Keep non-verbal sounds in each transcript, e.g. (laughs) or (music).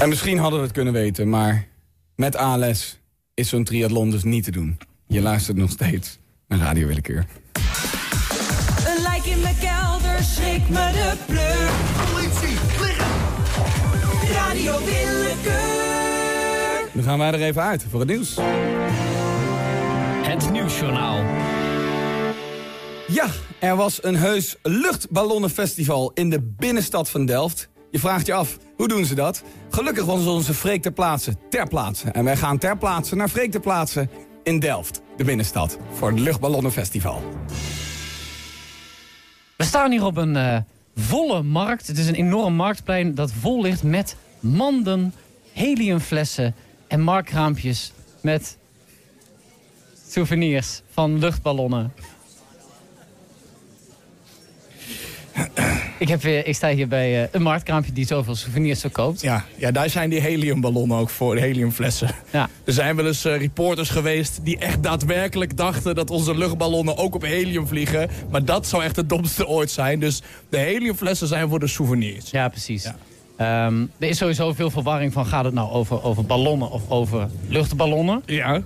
En misschien hadden we het kunnen weten, maar met ALS is zo'n triathlon dus niet te doen. Je luistert nog steeds naar Radio Willekeur. Een lijk in mijn kelder, schrik me de pleur. Politie, liggen! Radio Willekeur. Dan gaan wij er even uit voor het nieuws. Het Nieuwsjournaal. Ja, er was een heus luchtballonnenfestival in de binnenstad van Delft. Je vraagt je af, hoe doen ze dat? Gelukkig was onze Freek ter plaatse ter plaatse. En wij gaan ter plaatse naar Freek ter plaatse in Delft, de binnenstad, voor het luchtballonnenfestival. We staan hier op een eh, volle markt. Het is een enorm marktplein dat vol ligt met manden, heliumflessen en markkraampjes met souvenirs van luchtballonnen. Ik, heb, ik sta hier bij eh, een marktkraampje die zoveel souvenirs verkoopt. Ja, ja, daar zijn die heliumballonnen ook voor, de heliumflessen. Ja. Er zijn wel eens eh, reporters geweest die echt daadwerkelijk dachten... dat onze luchtballonnen ook op helium vliegen. Maar dat zou echt het domste ooit zijn. Dus de heliumflessen zijn voor de souvenirs. Ja, precies. Ja. Ehm, er is sowieso veel verwarring van gaat het nou over, over ballonnen of over luchtballonnen. Ja, Eh,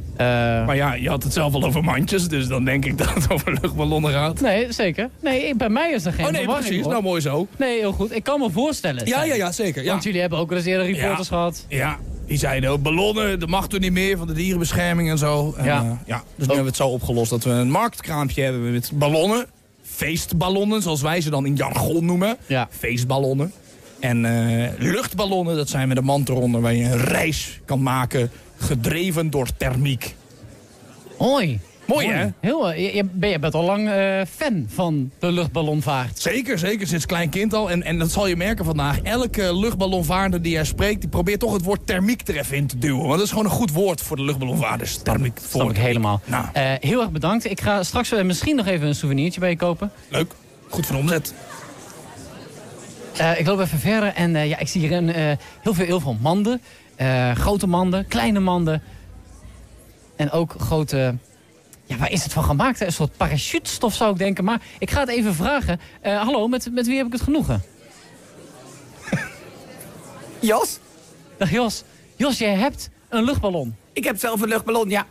maar ja, je had het zelf al over mandjes. Dus dan denk ik (laughs) dat het over luchtballonnen gaat. Nee, zeker. Nee, bij mij is er geen Oh nee, verwarring. precies. hoor. Nou, mooi zo. Nee, heel goed. Ik kan me voorstellen. Ja, ja, ja, zeker. Ja. Want jullie hebben ook wel eens eerder reporters Ja. gehad. Ja, die zeiden ook ballonnen, dat mag toen niet meer van de dierenbescherming en zo. En, Ja. eh, ja. Dus nu hebben we het zo opgelost dat we een marktkraampje hebben met ballonnen. Feestballonnen, zoals wij ze dan in jargon noemen. Ja. Feestballonnen. En eh, luchtballonnen, dat zijn met een mand eronder waar je een reis kan maken gedreven door thermiek. Hoi. Mooi, hè? Heel, eh, je, je, ben- je bent al lang eh, fan van de luchtballonvaart. Zeker, zeker. Sinds klein kind al. En, en dat zal je merken vandaag. Elke luchtballonvaarder die er spreekt, die probeert toch het woord thermiek er even in te duwen. Want dat is gewoon een goed woord voor de luchtballonvaarders. Thermiek. Snap voor ik helemaal. Nou. Heel erg bedankt. Ik ga straks misschien nog even een souvenirtje bij je kopen. Leuk. Goed de omzet. Eh, ik loop even verder en eh, ja, ik zie hier een, eh, heel, veel, heel veel manden. Grote manden, kleine manden. En ook grote... Ja, waar is het van gemaakt? hè? Een soort parachutestof zou ik denken. Maar ik ga het even vragen. Hallo, met, met wie heb ik het genoegen? (laughs) Jos, Dag Jos. Jos, jij hebt een luchtballon. ik heb zelf een luchtballon, ja.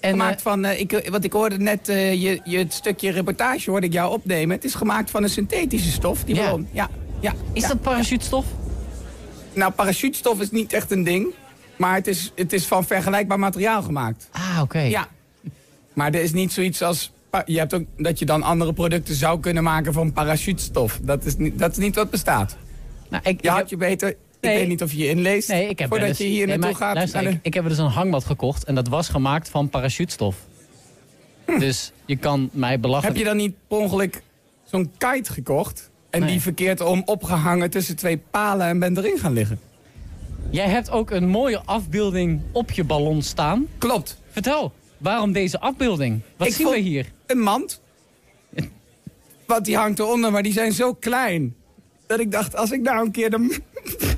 En, gemaakt van, ik, want ik hoorde net je, je het stukje reportage hoorde ik jou opnemen. Het is gemaakt van een synthetische stof, die ballon. Ja, ja. Is ja. dat parachutestof? Nou, parachutestof is niet echt een ding. Maar het is, het is van vergelijkbaar materiaal gemaakt. Ah, oké. Ja. Maar er is niet zoiets als... Je hebt ook dat je dan andere producten zou kunnen maken van parachutestof. Dat is niet, dat is niet wat bestaat. Nou, ik, Je had je beter... Nee. Ik weet niet of je je inleest nee, ik heb voordat je hier nee, naartoe gaat. luister, naar de- ik, ik heb dus een hangmat gekocht en dat was gemaakt van parachutestof. Dus je kan mij belachen. Heb je dan niet per ongeluk zo'n kite gekocht... en Nee. die verkeerd om opgehangen tussen twee palen en bent erin gaan liggen? Jij hebt ook een mooie afbeelding op je ballon staan. Klopt. Vertel, waarom deze afbeelding? Wat Ik zien we hier? Een mand. (laughs) Want die hangt eronder, maar die zijn zo klein... dat ik dacht, als ik nou een keer de... (laughs)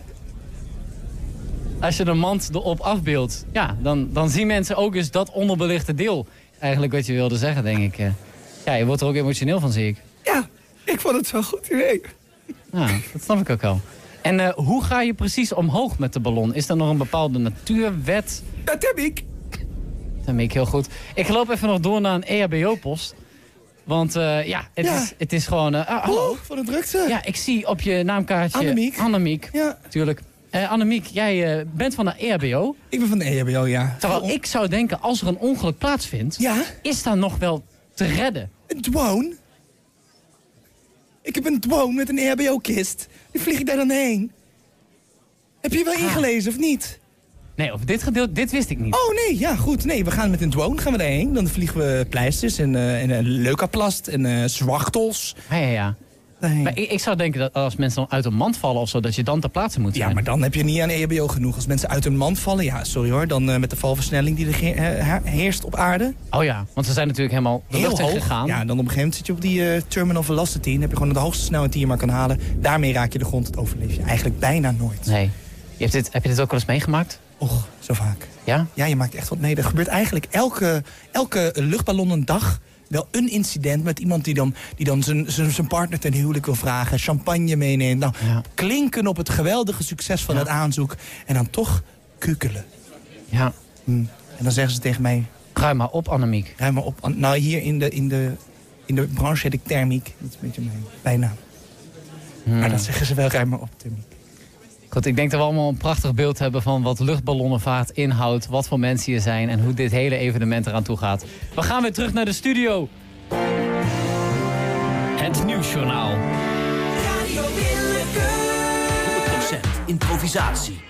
Als je de mand erop afbeeldt, ja, dan, dan zien mensen ook eens dat onderbelichte deel. Eigenlijk wat je wilde zeggen, denk ik. eh. Ja, je wordt er ook emotioneel van, zie ik. Ik vond het zo'n goed idee. Ja, dat snap ik ook wel. En eh, hoe ga je precies omhoog met de ballon? Is er nog een bepaalde natuurwet? Dat heb ik. Dat weet ik heel goed. Ik loop even nog door naar een EHBO-post. Want eh, ja, het, Ja. Is, het is gewoon... ah, hallo? Hallo, van de drukte. Ja, ik zie op je naamkaartje... Annemiek. Annemiek, Ja, natuurlijk. Eh Annemiek, jij bent van de EHBO. ik ben van de EHBO, ja. Terwijl ik zou denken, als er een ongeluk plaatsvindt... Ja, is daar nog wel te redden. een drone. Ik heb een drone met een EHBO-kist. Die vlieg ik daar dan heen. Heb je wel Ah. ingelezen of niet? Nee, over dit gedeelte, dit wist ik niet. Oh nee, ja goed. Nee, we gaan met een drone gaan we daarheen. Dan vliegen we pleisters en, eh en eh, leukaplast en eh zwachtels. Ja, ja, ja. Maar ik, ik zou denken dat als mensen dan uit een mand vallen of zo... dat je dan ter plaatse moet zijn. Ja, maar dan heb je niet aan EHBO genoeg. Als mensen uit hun mand vallen, ja, sorry hoor. Dan eh, met de valversnelling die er heerst op aarde. Oh ja, want ze zijn natuurlijk helemaal de Heel hoog. gegaan. Ja, dan op een gegeven moment zit je op die eh, terminal velocity. Dan heb je gewoon de hoogste snelheid die je maar kan halen. Daarmee raak je de grond. Dat overleef je eigenlijk bijna nooit. Nee. Je hebt dit, heb je dit ook wel eens meegemaakt? Och, zo vaak. Ja? Ja, je maakt echt wat mee. Er gebeurt eigenlijk elke, elke luchtballon een dag wel een incident met iemand die dan, die dan zijn, zijn, zijn partner ten huwelijk wil vragen. Champagne meeneemt. Nou, Ja. klinken op het geweldige succes van Ja. het aanzoek. En dan toch kukelen. Ja. Hm. En dan zeggen ze tegen mij, Ruim maar op, Annemiek. ruim maar op. Nou, hier in de, in de, in de branche heet ik thermiek. Dat is een beetje mijn bijnaam. Maar dat zeggen ze wel, ruim maar op, thermiek. Goed, ik denk dat we allemaal een prachtig beeld hebben van wat luchtballonnenvaart inhoudt, wat voor mensen hier zijn en hoe dit hele evenement eraan toe gaat. We gaan weer terug naar de studio. Het Nieuwsjournaal. Radio Willekeur. 100% improvisatie.